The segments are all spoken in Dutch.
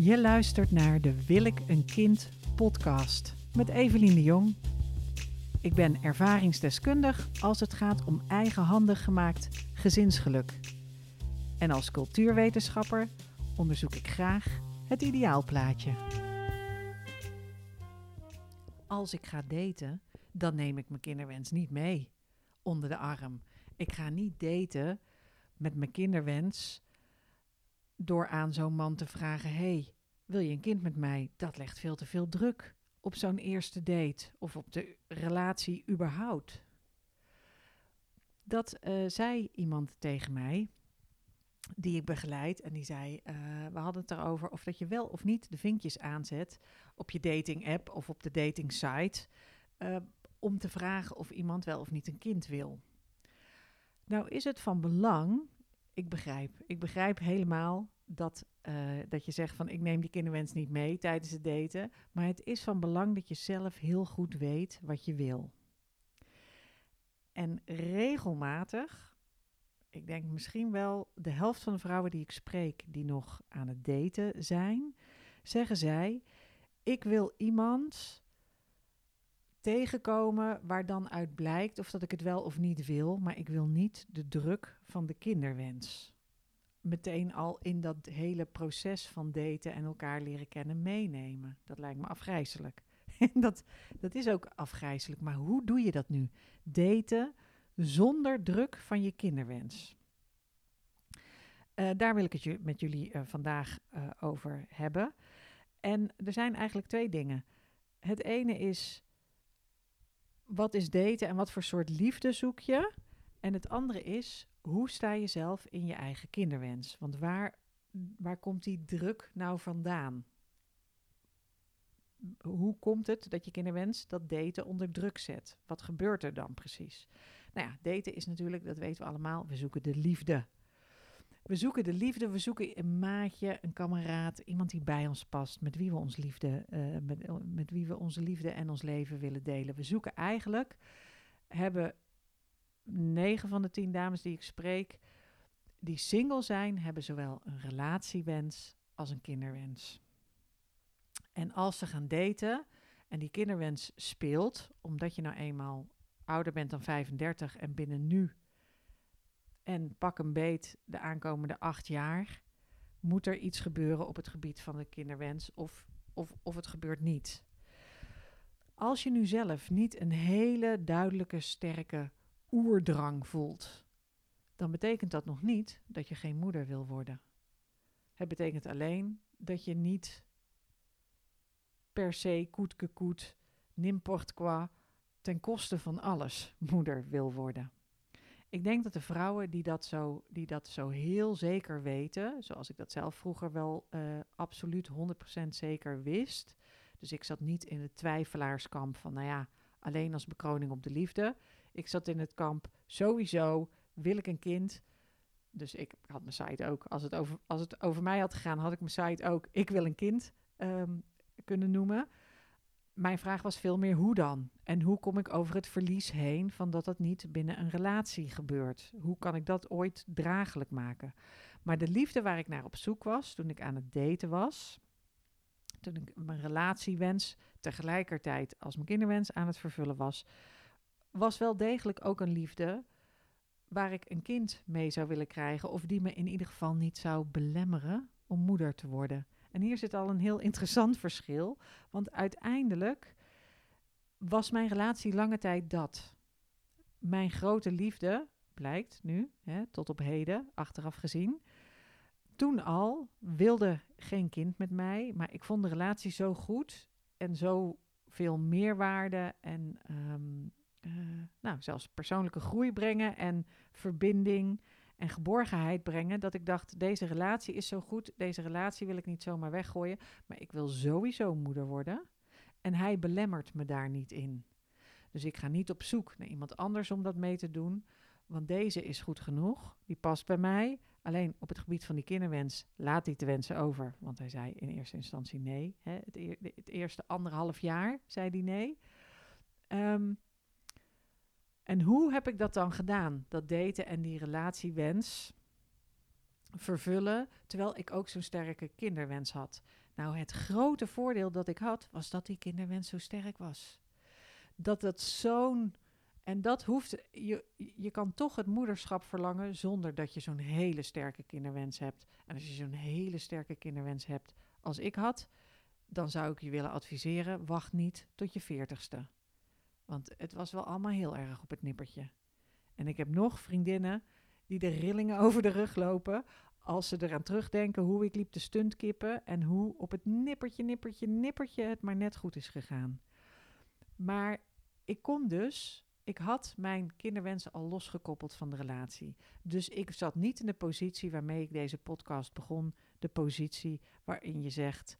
Je luistert naar de Wil ik een kind podcast met Evelien de Jong. Ik ben ervaringsdeskundig als het gaat om eigenhandig gemaakt gezinsgeluk. En als cultuurwetenschapper onderzoek ik graag het ideaalplaatje. Als ik ga daten, dan neem ik mijn kinderwens niet mee onder de arm. Ik ga niet daten met mijn kinderwens door aan zo'n man te vragen: hey, wil je een kind met mij? Dat legt veel te veel druk op zo'n eerste date of op de relatie überhaupt. Dat uh, zei iemand tegen mij, die ik begeleid, en die zei: uh, We hadden het erover of dat je wel of niet de vinkjes aanzet op je dating app of op de dating site. Uh, om te vragen of iemand wel of niet een kind wil. Nou is het van belang, ik begrijp, ik begrijp helemaal dat, uh, dat je zegt van ik neem die kinderwens niet mee tijdens het daten, maar het is van belang dat je zelf heel goed weet wat je wil. En regelmatig, ik denk misschien wel de helft van de vrouwen die ik spreek die nog aan het daten zijn, zeggen zij: ik wil iemand tegenkomen waar dan uit blijkt of dat ik het wel of niet wil, maar ik wil niet de druk van de kinderwens meteen al in dat hele proces van daten en elkaar leren kennen meenemen. Dat lijkt me afgrijzelijk. En dat, dat is ook afgrijzelijk, maar hoe doe je dat nu? Daten zonder druk van je kinderwens. Uh, daar wil ik het met jullie uh, vandaag uh, over hebben. En er zijn eigenlijk twee dingen. Het ene is wat is daten en wat voor soort liefde zoek je? En het andere is, hoe sta je zelf in je eigen kinderwens? Want waar, waar komt die druk nou vandaan? Hoe komt het dat je kinderwens dat daten onder druk zet? Wat gebeurt er dan precies? Nou ja, daten is natuurlijk, dat weten we allemaal, we zoeken de liefde. We zoeken de liefde, we zoeken een maatje, een kameraad, iemand die bij ons past, met wie we, ons liefde, uh, met, met wie we onze liefde en ons leven willen delen. We zoeken eigenlijk, hebben negen van de tien dames die ik spreek, die single zijn, hebben zowel een relatiewens als een kinderwens. En als ze gaan daten en die kinderwens speelt, omdat je nou eenmaal ouder bent dan 35 en binnen nu en pak een beet de aankomende acht jaar, moet er iets gebeuren op het gebied van de kinderwens of, of, of het gebeurt niet. Als je nu zelf niet een hele duidelijke, sterke oerdrang voelt, dan betekent dat nog niet dat je geen moeder wil worden. Het betekent alleen dat je niet per se koetke koet, nimport qua, ten koste van alles moeder wil worden. Ik denk dat de vrouwen die dat zo, die dat zo heel zeker weten, zoals ik dat zelf vroeger wel uh, absoluut 100% zeker wist. Dus ik zat niet in het twijfelaarskamp van, nou ja, alleen als bekroning op de liefde. Ik zat in het kamp, sowieso wil ik een kind. Dus ik had mijn site ook, als het over, als het over mij had gegaan, had ik mijn site ook, ik wil een kind um, kunnen noemen mijn vraag was veel meer hoe dan? En hoe kom ik over het verlies heen van dat dat niet binnen een relatie gebeurt? Hoe kan ik dat ooit draaglijk maken? Maar de liefde waar ik naar op zoek was toen ik aan het daten was, toen ik mijn relatiewens tegelijkertijd als mijn kinderwens aan het vervullen was, was wel degelijk ook een liefde waar ik een kind mee zou willen krijgen of die me in ieder geval niet zou belemmeren om moeder te worden. En hier zit al een heel interessant verschil, want uiteindelijk was mijn relatie lange tijd dat. Mijn grote liefde, blijkt nu, hè, tot op heden, achteraf gezien, toen al wilde geen kind met mij, maar ik vond de relatie zo goed en zo veel meerwaarde en um, uh, nou, zelfs persoonlijke groei brengen en verbinding en geborgenheid brengen. Dat ik dacht, deze relatie is zo goed, deze relatie wil ik niet zomaar weggooien, maar ik wil sowieso moeder worden. En hij belemmert me daar niet in. Dus ik ga niet op zoek naar iemand anders om dat mee te doen, want deze is goed genoeg, die past bij mij. Alleen op het gebied van die kinderwens laat hij te wensen over, want hij zei in eerste instantie nee. Hè, het, e het, eerste anderhalf jaar zei hij nee. Um, en hoe heb ik dat dan gedaan? Dat daten en die relatiewens vervullen, terwijl ik ook zo'n sterke kinderwens had. Nou, het grote voordeel dat ik had, was dat die kinderwens zo sterk was. Dat het zo'n. En dat hoeft. Je, je kan toch het moederschap verlangen zonder dat je zo'n hele sterke kinderwens hebt. En als je zo'n hele sterke kinderwens hebt als ik had, dan zou ik je willen adviseren: wacht niet tot je veertigste. Want het was wel allemaal heel erg op het nippertje. En ik heb nog vriendinnen die de rillingen over de rug lopen als ze eraan terugdenken hoe ik liep te stuntkippen en hoe op het nippertje, nippertje, nippertje het maar net goed is gegaan. Maar ik kon dus, ik had mijn kinderwensen al losgekoppeld van de relatie. Dus ik zat niet in de positie waarmee ik deze podcast begon, de positie waarin je zegt,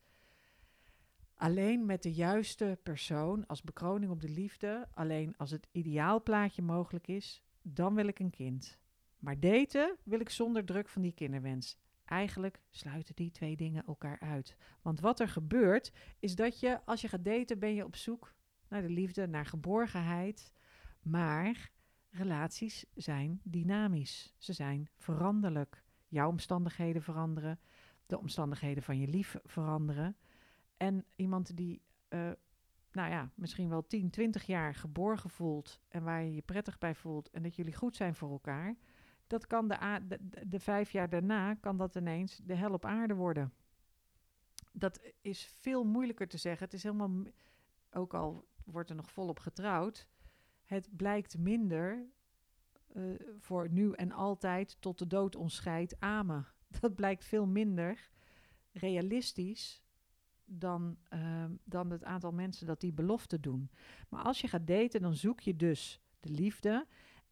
alleen met de juiste persoon als bekroning op de liefde, alleen als het ideaalplaatje mogelijk is, dan wil ik een kind. Maar daten wil ik zonder druk van die kinderwens. Eigenlijk sluiten die twee dingen elkaar uit. Want wat er gebeurt, is dat je, als je gaat daten, ben je op zoek naar de liefde, naar geborgenheid. Maar relaties zijn dynamisch. Ze zijn veranderlijk. Jouw omstandigheden veranderen. De omstandigheden van je lief veranderen. En iemand die, uh, nou ja, misschien wel 10, 20 jaar geborgen voelt. En waar je je prettig bij voelt. En dat jullie goed zijn voor elkaar dat kan de, de, de, vijf jaar daarna, kan dat ineens de hel op aarde worden. Dat is veel moeilijker te zeggen. Het is helemaal, ook al wordt er nog volop getrouwd, het blijkt minder uh, voor nu en altijd tot de dood ons scheidt amen. Dat blijkt veel minder realistisch dan, uh, dan het aantal mensen dat die belofte doen. Maar als je gaat daten, dan zoek je dus de liefde.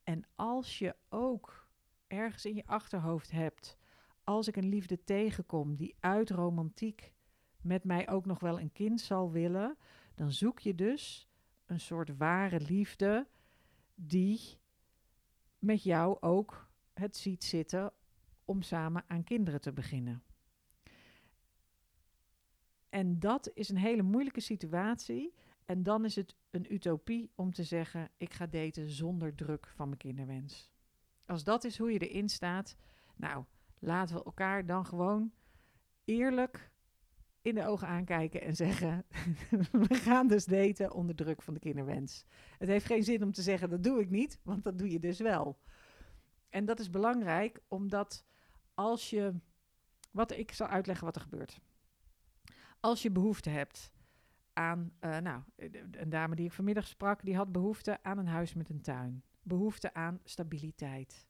En als je ook ergens in je achterhoofd hebt. Als ik een liefde tegenkom die uit romantiek met mij ook nog wel een kind zal willen, dan zoek je dus een soort ware liefde die met jou ook het ziet zitten om samen aan kinderen te beginnen. En dat is een hele moeilijke situatie. En dan is het een utopie om te zeggen: ik ga daten zonder druk van mijn kinderwens. Als dat is hoe je erin staat, nou, laten we elkaar dan gewoon eerlijk in de ogen aankijken en zeggen: We gaan dus daten onder druk van de kinderwens. Het heeft geen zin om te zeggen: Dat doe ik niet, want dat doe je dus wel. En dat is belangrijk, omdat als je. Wat ik zal uitleggen wat er gebeurt. Als je behoefte hebt aan. Uh, nou, een dame die ik vanmiddag sprak, die had behoefte aan een huis met een tuin behoefte aan stabiliteit.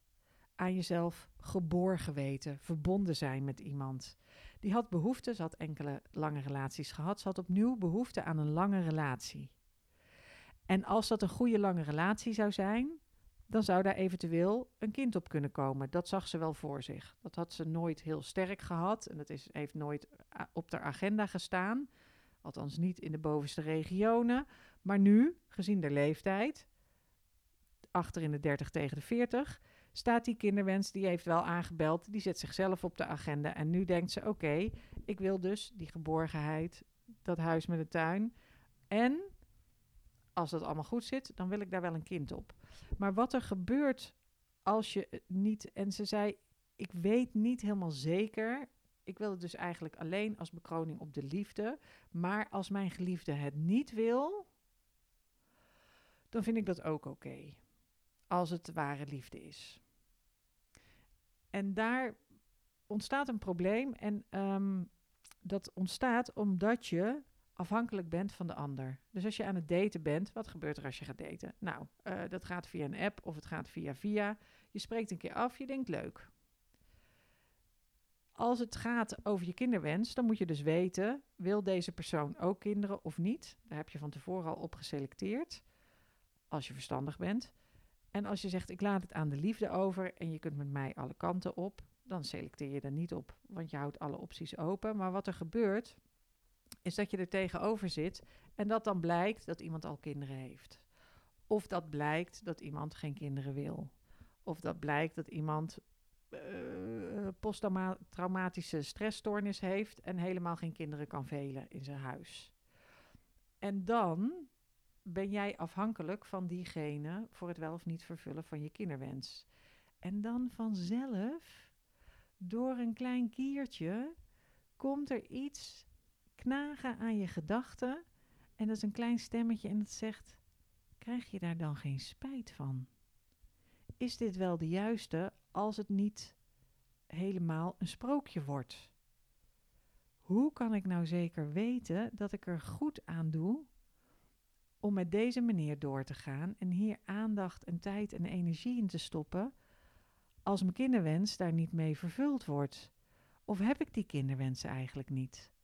Aan jezelf geborgen weten, verbonden zijn met iemand. Die had behoefte, ze had enkele lange relaties gehad, ze had opnieuw behoefte aan een lange relatie. En als dat een goede lange relatie zou zijn, dan zou daar eventueel een kind op kunnen komen. Dat zag ze wel voor zich. Dat had ze nooit heel sterk gehad en dat is, heeft nooit op de agenda gestaan. Althans niet in de bovenste regionen. Maar nu, gezien de leeftijd, achter in de 30 tegen de 40, staat die kinderwens, die heeft wel aangebeld, die zet zichzelf op de agenda. En nu denkt ze, oké, ik wil dus die geborgenheid, dat huis met de tuin. En als dat allemaal goed zit, dan wil ik daar wel een kind op. Maar wat er gebeurt als je niet, en ze zei, ik weet niet helemaal zeker, ik wil het dus eigenlijk alleen als bekroning op de liefde, maar als mijn geliefde het niet wil, dan vind ik dat ook oké als het ware liefde is. En daar ontstaat een probleem en ehm, dat ontstaat omdat je afhankelijk bent van de ander. Dus als je aan het daten bent, wat gebeurt er als je gaat daten? Nou, uh, dat gaat via een app of het gaat via via. Je spreekt een keer af, je denkt leuk. Als het gaat over je kinderwens, dan moet je dus weten: wil deze persoon ook kinderen of niet? Daar heb je van tevoren al op geselecteerd, als je verstandig bent. En als je zegt, ik laat het aan de liefde over en je kunt met mij alle kanten op, dan selecteer je er niet op, want je houdt alle opties open. Maar wat er gebeurt, is dat je er tegenover zit en dat dan blijkt dat iemand al kinderen heeft. Of dat blijkt dat iemand geen kinderen wil. Of dat blijkt dat iemand uh, posttraumatische stressstoornis heeft en helemaal geen kinderen kan velen in zijn huis. En dan ben jij afhankelijk van diegene voor het wel of niet vervullen van je kinderwens. En dan vanzelf door een klein kiertje komt er iets knagen aan je gedachten. En dat is een klein stemmetje en dat zegt: Krijg je daar dan geen spijt van? Is dit wel de juiste als het niet helemaal een sprookje wordt? Hoe kan ik nou zeker weten dat ik er goed aan doe om met deze manier door te gaan en hier aandacht en tijd en energie in te stoppen als mijn kinderwens daar niet mee vervuld wordt? Of heb ik die kinderwens eigenlijk niet?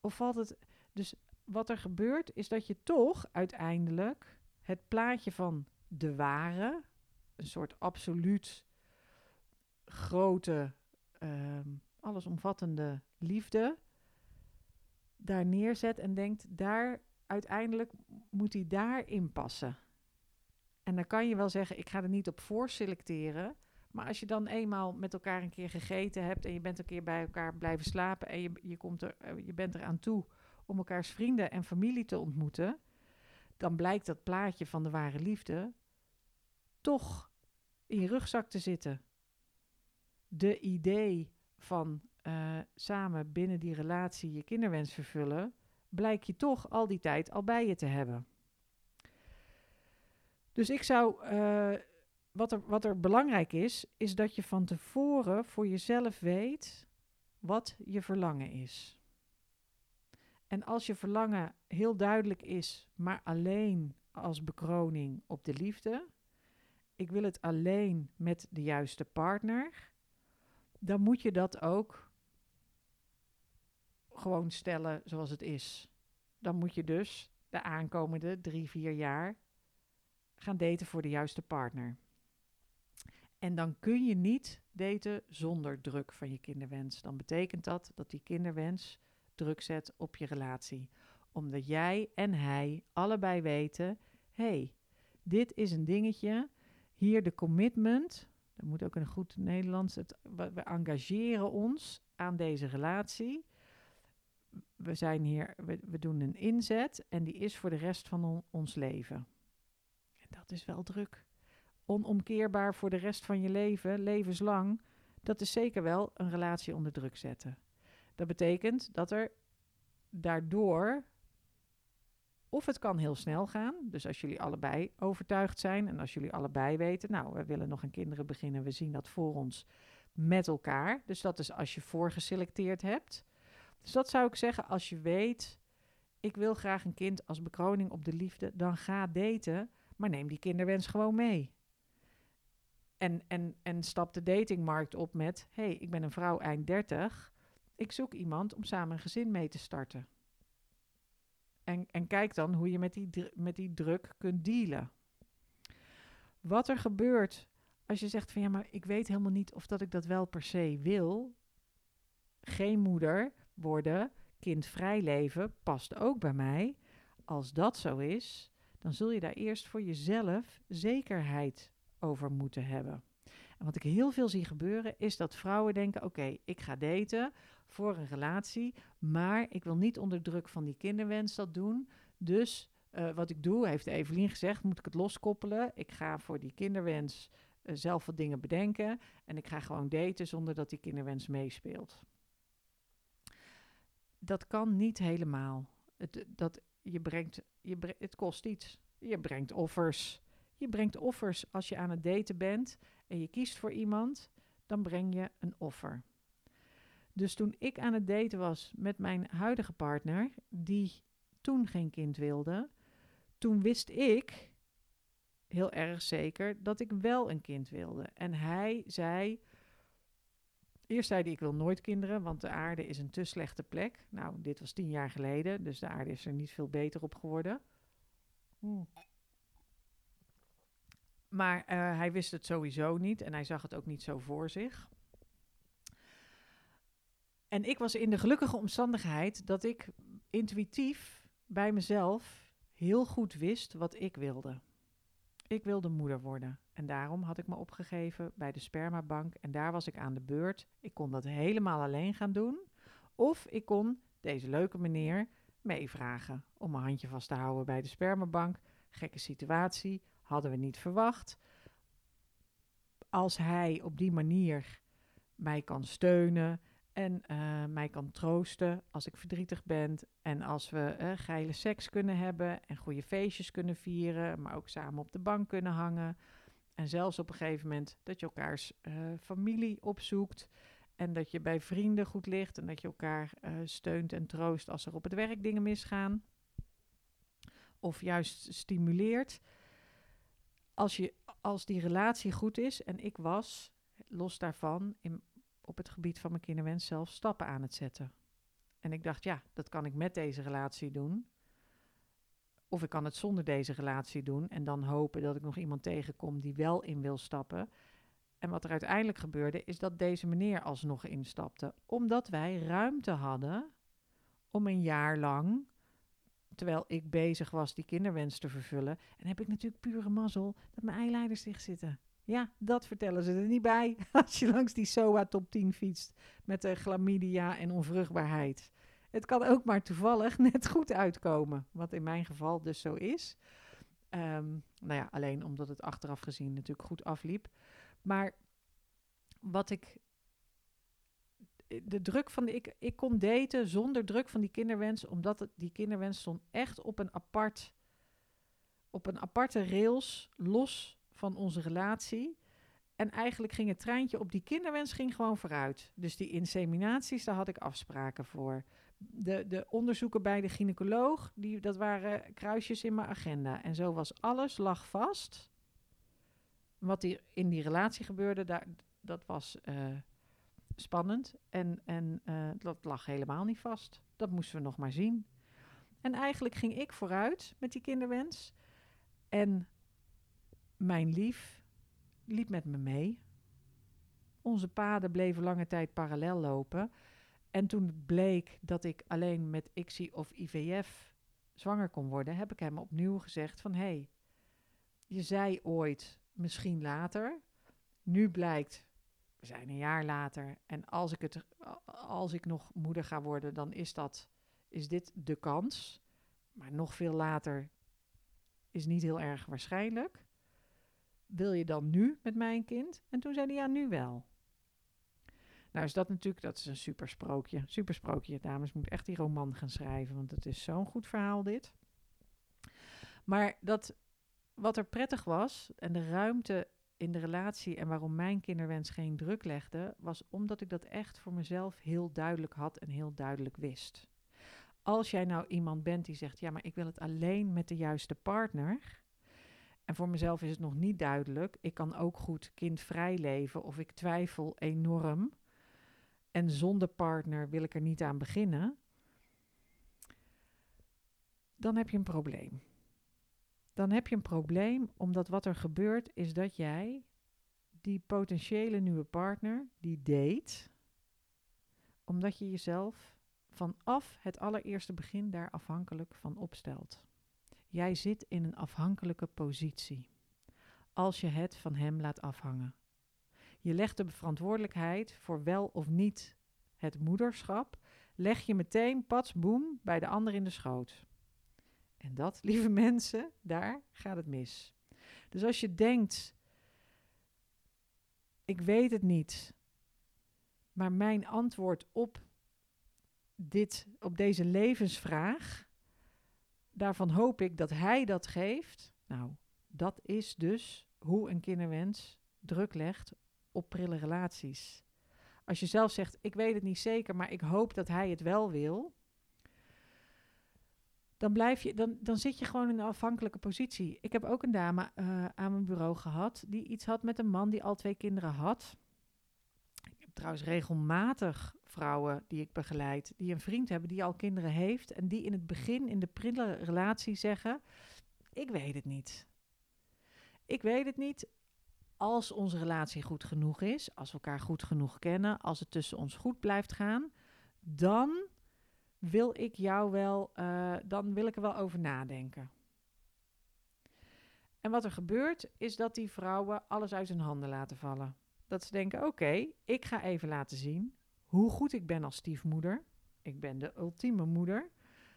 Of valt het. Dus wat er gebeurt is dat je toch uiteindelijk het plaatje van de ware, een soort absoluut grote, uh, allesomvattende liefde, daar neerzet en denkt, daar uiteindelijk moet hij daarin passen. En dan kan je wel zeggen, ik ga er niet op voor selecteren. Maar als je dan eenmaal met elkaar een keer gegeten hebt en je bent een keer bij elkaar blijven slapen en je, je, komt er, eh, je bent eraan toe om elkaars vrienden en familie te ontmoeten, dan blijkt dat plaatje van de ware liefde toch in je rugzak te zitten. De idee van uh, samen binnen die relatie je kinderwens vervullen, blijk je toch al die tijd al bij je te hebben. Dus ik zou, uh, wat, er, wat er belangrijk is, is dat je van tevoren voor jezelf weet wat je verlangen is. En als je verlangen heel duidelijk is, maar alleen als bekroning op de liefde, ik wil het alleen met de juiste partner, dan moet je dat ook gewoon stellen zoals het is. Dan moet je dus de aankomende drie, vier jaar gaan daten voor de juiste partner. En dan kun je niet daten zonder druk van je kinderwens. Dan betekent dat dat die kinderwens druk zet op je relatie. Omdat jij en hij allebei weten: hey, dit is een dingetje. Hier de commitment. Dat moet ook een goed Nederlands. Het, we engageren ons aan deze relatie we zijn hier, we, we doen een inzet en die is voor de rest van ons leven. En dat is wel druk. Onomkeerbaar voor de rest van je leven, levenslang, dat is zeker wel een relatie onder druk zetten. Dat betekent dat er daardoor, of het kan heel snel gaan, dus als jullie allebei overtuigd zijn en als jullie allebei weten, nou, we willen nog een kinderen beginnen, we zien dat voor ons met elkaar. Dus dat is als je voorgeselecteerd hebt. Dus dat zou ik zeggen, als je weet, ik wil graag een kind als bekroning op de liefde, dan ga daten, maar neem die kinderwens gewoon mee. En, en, en stap de datingmarkt op met, hey, ik ben een vrouw eind 30, ik zoek iemand om samen een gezin mee te starten. En, en kijk dan hoe je met die, met die druk kunt dealen. Wat er gebeurt als je zegt van ja, maar ik weet helemaal niet of dat ik dat wel per se wil. Geen moeder worden, kindvrij leven, past ook bij mij. Als dat zo is, dan zul je daar eerst voor jezelf zekerheid over moeten hebben. En wat ik heel veel zie gebeuren, is dat vrouwen denken: oké, ik ga daten voor een relatie, maar ik wil niet onder druk van die kinderwens dat doen. Dus uh, wat ik doe, heeft Evelien gezegd, moet ik het loskoppelen. Ik ga voor die kinderwens uh, zelf wat dingen bedenken en ik ga gewoon daten zonder dat die kinderwens meespeelt dat kan niet helemaal. Het, dat, je brengt, je het kost iets. Je brengt offers. Je brengt offers als je aan het daten bent en je kiest voor iemand, dan breng je een offer. Dus toen ik aan het daten was met mijn huidige partner, die toen geen kind wilde, toen wist ik heel erg zeker dat ik wel een kind wilde. En hij zei: Eerst zei hij, ik wil nooit kinderen, want de aarde is een te slechte plek. Nou, dit was tien jaar geleden, dus de aarde is er niet veel beter op geworden. Hmm. Maar uh, hij wist het sowieso niet en hij zag het ook niet zo voor zich. En ik was in de gelukkige omstandigheid dat ik intuïtief bij mezelf heel goed wist wat ik wilde. Ik wilde moeder worden. En daarom had ik me opgegeven bij de spermabank en daar was ik aan de beurt. Ik kon dat helemaal alleen gaan doen. Of ik kon deze leuke meneer meevragen om mijn handje vast te houden bij de spermabank. Gekke situatie, hadden we niet verwacht. Als hij op die manier mij kan steunen en eh, mij kan troosten als ik verdrietig ben. En als we uh, geile seks kunnen hebben en goede feestjes kunnen vieren, maar ook samen op de bank kunnen hangen. En zelfs op een gegeven moment dat je elkaars uh, familie opzoekt. En dat je bij vrienden goed ligt en dat je elkaar steunt en troost als er op het werk dingen misgaan. Of juist stimuleert. Als, je, als die relatie goed is, en ik was los daarvan op het gebied van mijn kinderwens zelf stappen aan het zetten. En ik dacht, ja, dat kan ik met deze relatie doen. Of ik kan het zonder deze relatie doen en dan hopen dat ik nog iemand tegenkom die wel in wil stappen. En wat er uiteindelijk gebeurde, is dat deze meneer alsnog instapte. Omdat wij ruimte hadden om een jaar lang, terwijl ik bezig was die kinderwens te vervullen. En heb ik natuurlijk pure mazzel dat mijn eileiders dicht zitten. Ja, dat vertellen ze er niet bij als je langs die SOA top 10 fietst met de chlamydia en onvruchtbaarheid. Het kan ook maar toevallig net goed uitkomen, wat in mijn geval dus zo is. Um, nou ja, alleen omdat het achteraf gezien natuurlijk goed afliep. Maar wat ik. De druk van de, ik, ik kon daten zonder druk van die kinderwens, omdat die kinderwens stond echt op een apart. Op een aparte rails, los van onze relatie. En eigenlijk ging het treintje op die kinderwens ging gewoon vooruit. Dus die inseminaties, daar had ik afspraken voor. De, de onderzoeken bij de gynaecoloog, die, dat waren kruisjes in mijn agenda. En zo was alles, lag vast. Wat die, in die relatie gebeurde, daar, dat was uh, spannend. En, en uh, dat lag helemaal niet vast. Dat moesten we nog maar zien. En eigenlijk ging ik vooruit met die kinderwens. En mijn lief liep met me mee. Onze paden bleven lange tijd parallel lopen. En toen bleek dat ik alleen met ICSI of IVF zwanger kon worden, heb ik hem opnieuw gezegd van hé, hey, je zei ooit misschien later. Nu blijkt, we zijn een jaar later. En als ik, het, als ik nog moeder ga worden, dan is, dat, is dit de kans. Maar nog veel later is niet heel erg waarschijnlijk wil je dan nu met mijn kind? En toen zei hij, ja, nu wel. Nou is dat natuurlijk, dat is een super sprookje. Super sprookje, dames. Moet echt die roman gaan schrijven, want het is zo'n goed verhaal dit. Maar dat, wat er prettig was en de ruimte in de relatie en waarom mijn kinderwens geen druk legde, was omdat ik dat echt voor mezelf heel duidelijk had en heel duidelijk wist. Als jij nou iemand bent die zegt, ja, maar ik wil het alleen met de juiste partner, en voor mezelf is het nog niet duidelijk. Ik kan ook goed kindvrij leven of ik twijfel enorm. En zonder partner wil ik er niet aan beginnen. Dan heb je een probleem. Dan heb je een probleem omdat wat er gebeurt is dat jij die potentiële nieuwe partner, die date, omdat je jezelf vanaf het allereerste begin daar afhankelijk van opstelt. Jij zit in een afhankelijke positie als je het van hem laat afhangen. Je legt de verantwoordelijkheid voor wel of niet het moederschap, leg je meteen pats boem bij de ander in de schoot. En dat, lieve mensen, daar gaat het mis. Dus als je denkt, ik weet het niet, maar mijn antwoord op, dit, op deze levensvraag daarvan hoop ik dat hij dat geeft. Nou, dat is dus hoe een kinderwens druk legt op prille relaties. Als je zelf zegt, ik weet het niet zeker, maar ik hoop dat hij het wel wil. Dan, blijf je, dan, dan zit je gewoon in een afhankelijke positie. Ik heb ook een dame uh, aan mijn bureau gehad die iets had met een man die al twee kinderen had. Ik heb trouwens regelmatig vrouwen die ik begeleid, die een vriend hebben die al kinderen heeft en die in het begin in de prille relatie zeggen: Ik weet het niet. Ik weet het niet. Als onze relatie goed genoeg is, als we elkaar goed genoeg kennen, als het tussen ons goed blijft gaan, dan wil ik jou wel, uh, dan wil ik er wel over nadenken. En wat er gebeurt, is dat die vrouwen alles uit hun handen laten vallen. Dat ze denken: oké, ik ga even laten zien hoe goed ik ben als stiefmoeder. Ik ben de ultieme moeder.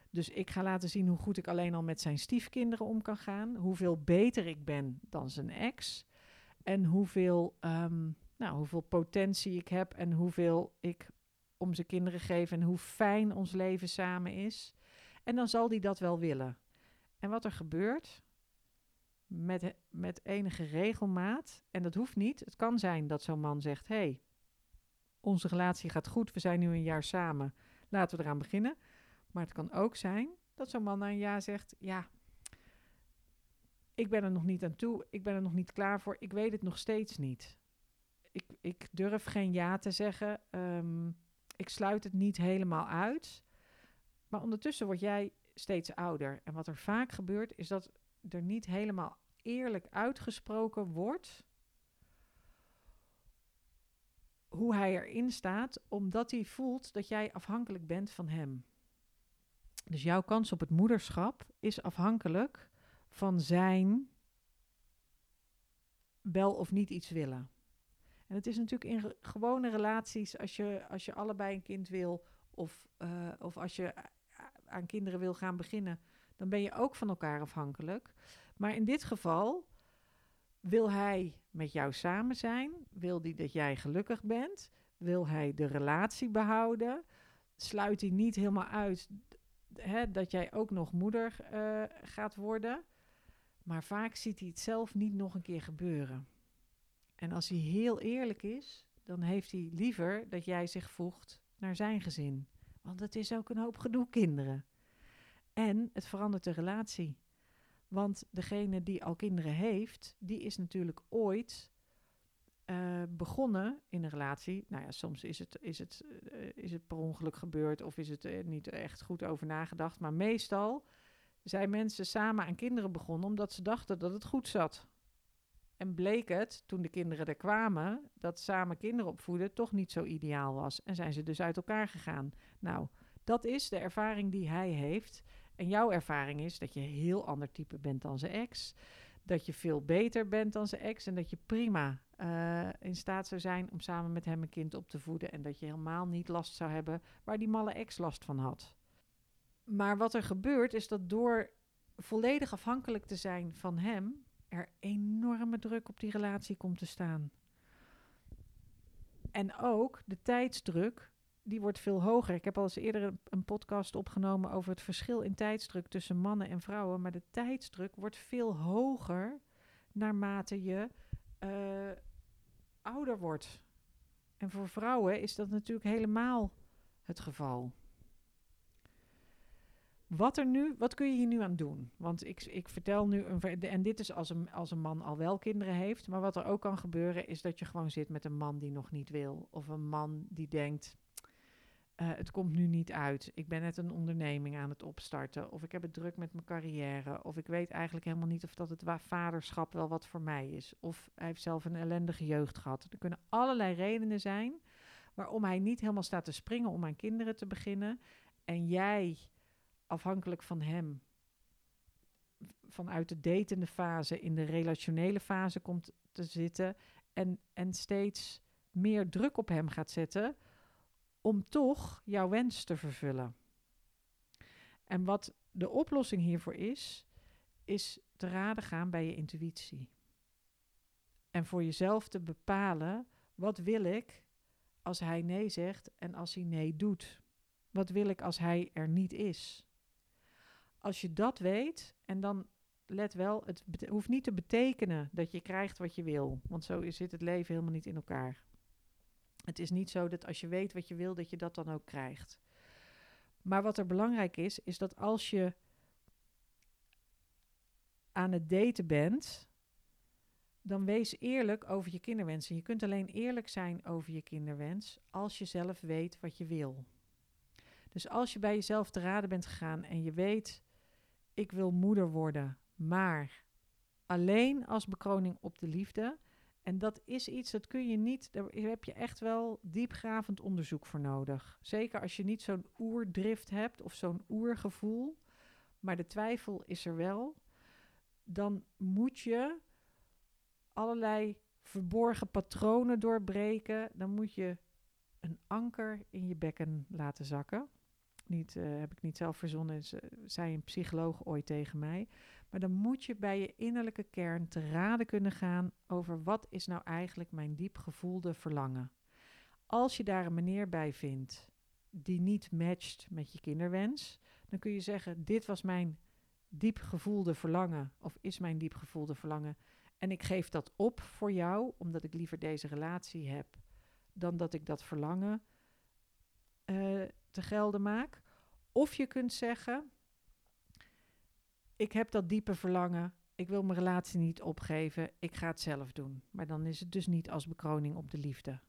Dus ik ga laten zien hoe goed ik alleen al met zijn stiefkinderen om kan gaan. Hoeveel beter ik ben dan zijn ex. En hoeveel, um, nou, hoeveel potentie ik heb en hoeveel ik om zijn kinderen geef en hoe fijn ons leven samen is. En dan zal hij dat wel willen. En wat er gebeurt met, met enige regelmaat, en dat hoeft niet, het kan zijn dat zo'n man zegt: Hé, hey, onze relatie gaat goed, we zijn nu een jaar samen, laten we eraan beginnen. Maar het kan ook zijn dat zo'n man na een jaar zegt: Ja, ik ben er nog niet aan toe, ik ben er nog niet klaar voor, ik weet het nog steeds niet. Ik, ik durf geen ja te zeggen, ehm, ik sluit het niet helemaal uit. Maar ondertussen word jij steeds ouder. En wat er vaak gebeurt, is dat er niet helemaal eerlijk uitgesproken wordt hoe hij erin staat, omdat hij voelt dat jij afhankelijk bent van hem. Dus jouw kans op het moederschap is afhankelijk van zijn wel of niet iets willen. En het is natuurlijk in gewone relaties, als je, als je allebei een kind wil, of, uh, of als je aan kinderen wil gaan beginnen, dan ben je ook van elkaar afhankelijk. Maar in dit geval wil hij met jou samen zijn, wil hij dat jij gelukkig bent, wil hij de relatie behouden, sluit hij niet helemaal uit hè, dat jij ook nog moeder uh, gaat worden. Maar vaak ziet hij het zelf niet nog een keer gebeuren. En als hij heel eerlijk is, dan heeft hij liever dat jij zich voegt naar zijn gezin. Want het is ook een hoop gedoe, kinderen. En het verandert de relatie. Want degene die al kinderen heeft, die is natuurlijk ooit uh, begonnen in een relatie. Nou ja, soms is het, is het, uh, is het per ongeluk gebeurd of is het uh, niet echt goed over nagedacht. Maar meestal zijn mensen samen aan kinderen begonnen omdat ze dachten dat het goed zat. En bleek het, toen de kinderen er kwamen, dat samen kinderen opvoeden toch niet zo ideaal was. En zijn ze dus uit elkaar gegaan. Nou, dat is de ervaring die hij heeft. En jouw ervaring is dat je heel ander type bent dan zijn ex. Dat je veel beter bent dan zijn ex. En dat je prima uh, in staat zou zijn om samen met hem een kind op te voeden. En dat je helemaal niet last zou hebben waar die malle ex last van had. Maar wat er gebeurt is dat door volledig afhankelijk te zijn van hem, er enorme druk op die relatie komt te staan. En ook de tijdsdruk, die wordt veel hoger. Ik heb al eens eerder een podcast opgenomen over het verschil in tijdsdruk tussen mannen en vrouwen. Maar de tijdsdruk wordt veel hoger naarmate je uh, ouder wordt. En voor vrouwen is dat natuurlijk helemaal het geval. Wat, er nu, wat kun je hier nu aan doen? Want ik, ik vertel nu, een, en dit is als een, als een man al wel kinderen heeft, maar wat er ook kan gebeuren is dat je gewoon zit met een man die nog niet wil. Of een man die denkt, uh, het komt nu niet uit. Ik ben net een onderneming aan het opstarten. Of ik heb het druk met mijn carrière. Of ik weet eigenlijk helemaal niet of dat het vaderschap wel wat voor mij is. Of hij heeft zelf een ellendige jeugd gehad. Er kunnen allerlei redenen zijn waarom hij niet helemaal staat te springen om aan kinderen te beginnen. En jij afhankelijk van hem vanuit de datende fase in de relationele fase komt te zitten en, en steeds meer druk op hem gaat zetten om toch jouw wens te vervullen. En wat de oplossing hiervoor is, is te raden gaan bij je intuïtie. En voor jezelf te bepalen, wat wil ik als hij nee zegt en als hij nee doet? Wat wil ik als hij er niet is? Als je dat weet, en dan let wel, het hoeft niet te betekenen dat je krijgt wat je wil. Want zo zit het leven helemaal niet in elkaar. Het is niet zo dat als je weet wat je wil, dat je dat dan ook krijgt. Maar wat er belangrijk is, is dat als je aan het daten bent, dan wees eerlijk over je kinderwensen. Je kunt alleen eerlijk zijn over je kinderwens als je zelf weet wat je wil. Dus als je bij jezelf te raden bent gegaan en je weet ik wil moeder worden, maar alleen als bekroning op de liefde. En dat is iets, dat kun je niet, daar heb je echt wel diepgravend onderzoek voor nodig. Zeker als je niet zo'n oerdrift hebt of zo'n oergevoel, maar de twijfel is er wel. Dan moet je allerlei verborgen patronen doorbreken. Dan moet je een anker in je bekken laten zakken. Niet, eh, heb ik niet zelf verzonnen, ze- zei een psycholoog ooit tegen mij. Maar dan moet je bij je innerlijke kern te raden kunnen gaan over wat is nou eigenlijk mijn diep gevoelde verlangen. Als je daar een manier bij vindt die niet matcht met je kinderwens, dan kun je zeggen: Dit was mijn diep gevoelde verlangen, of is mijn diep gevoelde verlangen. En ik geef dat op voor jou, omdat ik liever deze relatie heb dan dat ik dat verlangen eh, te gelden maak. Of je kunt zeggen: Ik heb dat diepe verlangen. Ik wil mijn relatie niet opgeven. Ik ga het zelf doen. Maar dan is het dus niet als bekroning op de liefde.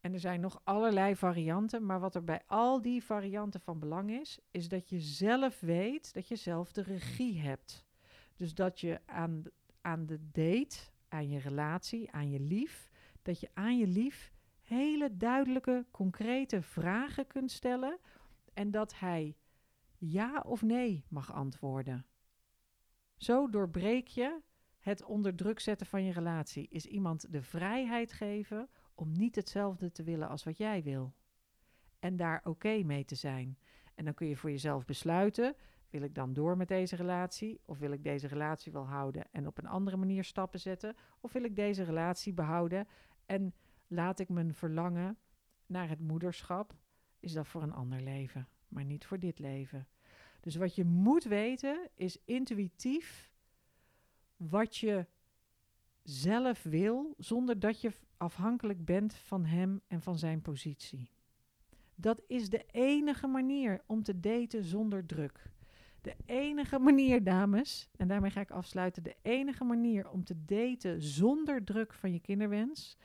En er zijn nog allerlei varianten, maar wat er bij al die varianten van belang is, is dat je zelf weet dat je zelf de regie hebt. Dus dat je aan, aan de date, aan je relatie, aan je lief, dat je aan je lief hele duidelijke, concrete vragen kunt stellen en dat hij ja of nee mag antwoorden. Zo doorbreek je het onder druk zetten van je relatie. Is iemand de vrijheid geven om niet hetzelfde te willen als wat jij wil. En daar oké mee te zijn. En dan kun je voor jezelf besluiten: wil ik dan door met deze relatie? Of wil ik deze relatie wel houden en op een andere manier stappen zetten? Of wil ik deze relatie behouden en laat ik mijn verlangen naar het moederschap? Is dat voor een ander leven, maar niet voor dit leven. Dus wat je moet weten is intuïtief wat je zelf wil, zonder dat je afhankelijk bent van hem en van zijn positie. Dat is de enige manier om te daten zonder druk. De enige manier, dames, en daarmee ga ik afsluiten. De enige manier om te daten zonder druk van je kinderwens.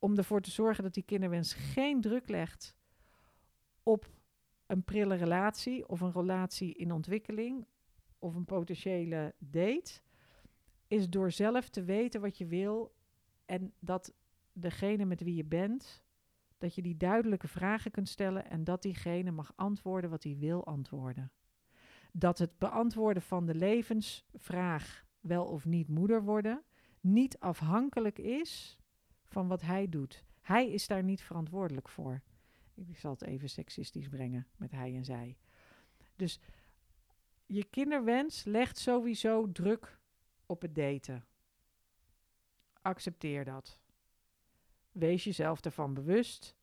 Om ervoor te zorgen dat die kinderwens geen druk legt op een prille relatie of een relatie in ontwikkeling of een potentiële date. Is door zelf te weten wat je wil en dat degene met wie je bent, dat je die duidelijke vragen kunt stellen en dat diegene mag antwoorden wat hij wil antwoorden. Dat het beantwoorden van de levensvraag wel of niet moeder worden niet afhankelijk is van wat hij doet. Hij is daar niet verantwoordelijk voor. Ik zal het even seksistisch brengen met hij en zij. Dus je kinderwens legt sowieso druk op het daten. Accepteer dat. Wees jezelf ervan bewust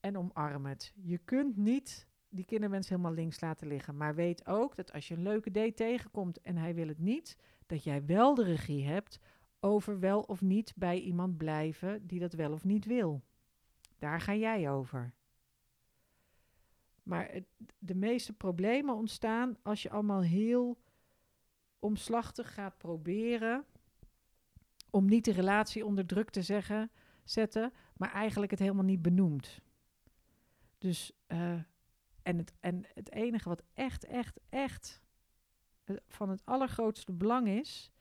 en omarm het. Je kunt niet die kinderwens helemaal links laten liggen. Maar weet ook dat als je een leuke date tegenkomt en hij wil het niet, dat jij wel de regie hebt over wel of niet bij iemand blijven die dat wel of niet wil. Daar ga jij over. Maar de meeste problemen ontstaan als je allemaal heel omslachtig gaat proberen om niet de relatie onder druk te zeggen, zetten, maar eigenlijk het helemaal niet benoemt. Dus, uh, en, het, en het enige wat echt, echt, echt van het allergrootste belang is,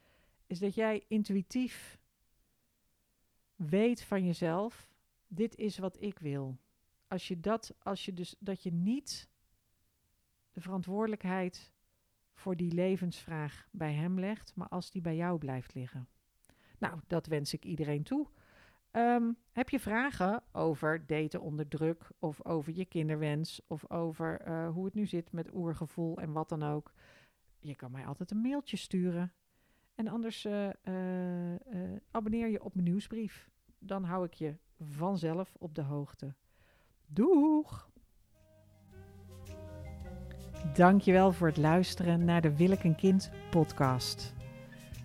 is dat jij intuïtief weet van jezelf, dit is wat ik wil. Als je dat, als je dus, dat je niet de verantwoordelijkheid voor die levensvraag bij hem legt, maar als die bij jou blijft liggen. Nou, dat wens ik iedereen toe. Um, heb je vragen over daten onder druk of over je kinderwens of over uh, hoe het nu zit met oergevoel en wat dan ook? Je kan mij altijd een mailtje sturen. En anders uh, uh, abonneer je op mijn nieuwsbrief. Dan hou ik je vanzelf op de hoogte. Doeg! Dankjewel voor het luisteren naar de Wil ik een kind podcast.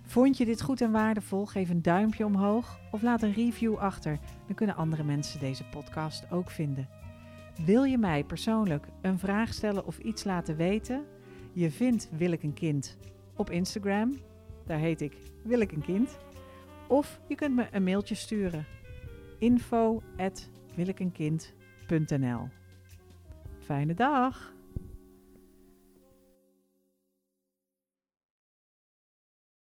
Vond je dit goed en waardevol? Geef een duimpje omhoog of laat een review achter. Dan kunnen andere mensen deze podcast ook vinden. Wil je mij persoonlijk een vraag stellen of iets laten weten? Je vindt Wil ik een kind op Instagram. Daar heet ik Wil ik een kind. Of je kunt me een mailtje sturen. info@wilikeenkind.nl Fijne dag!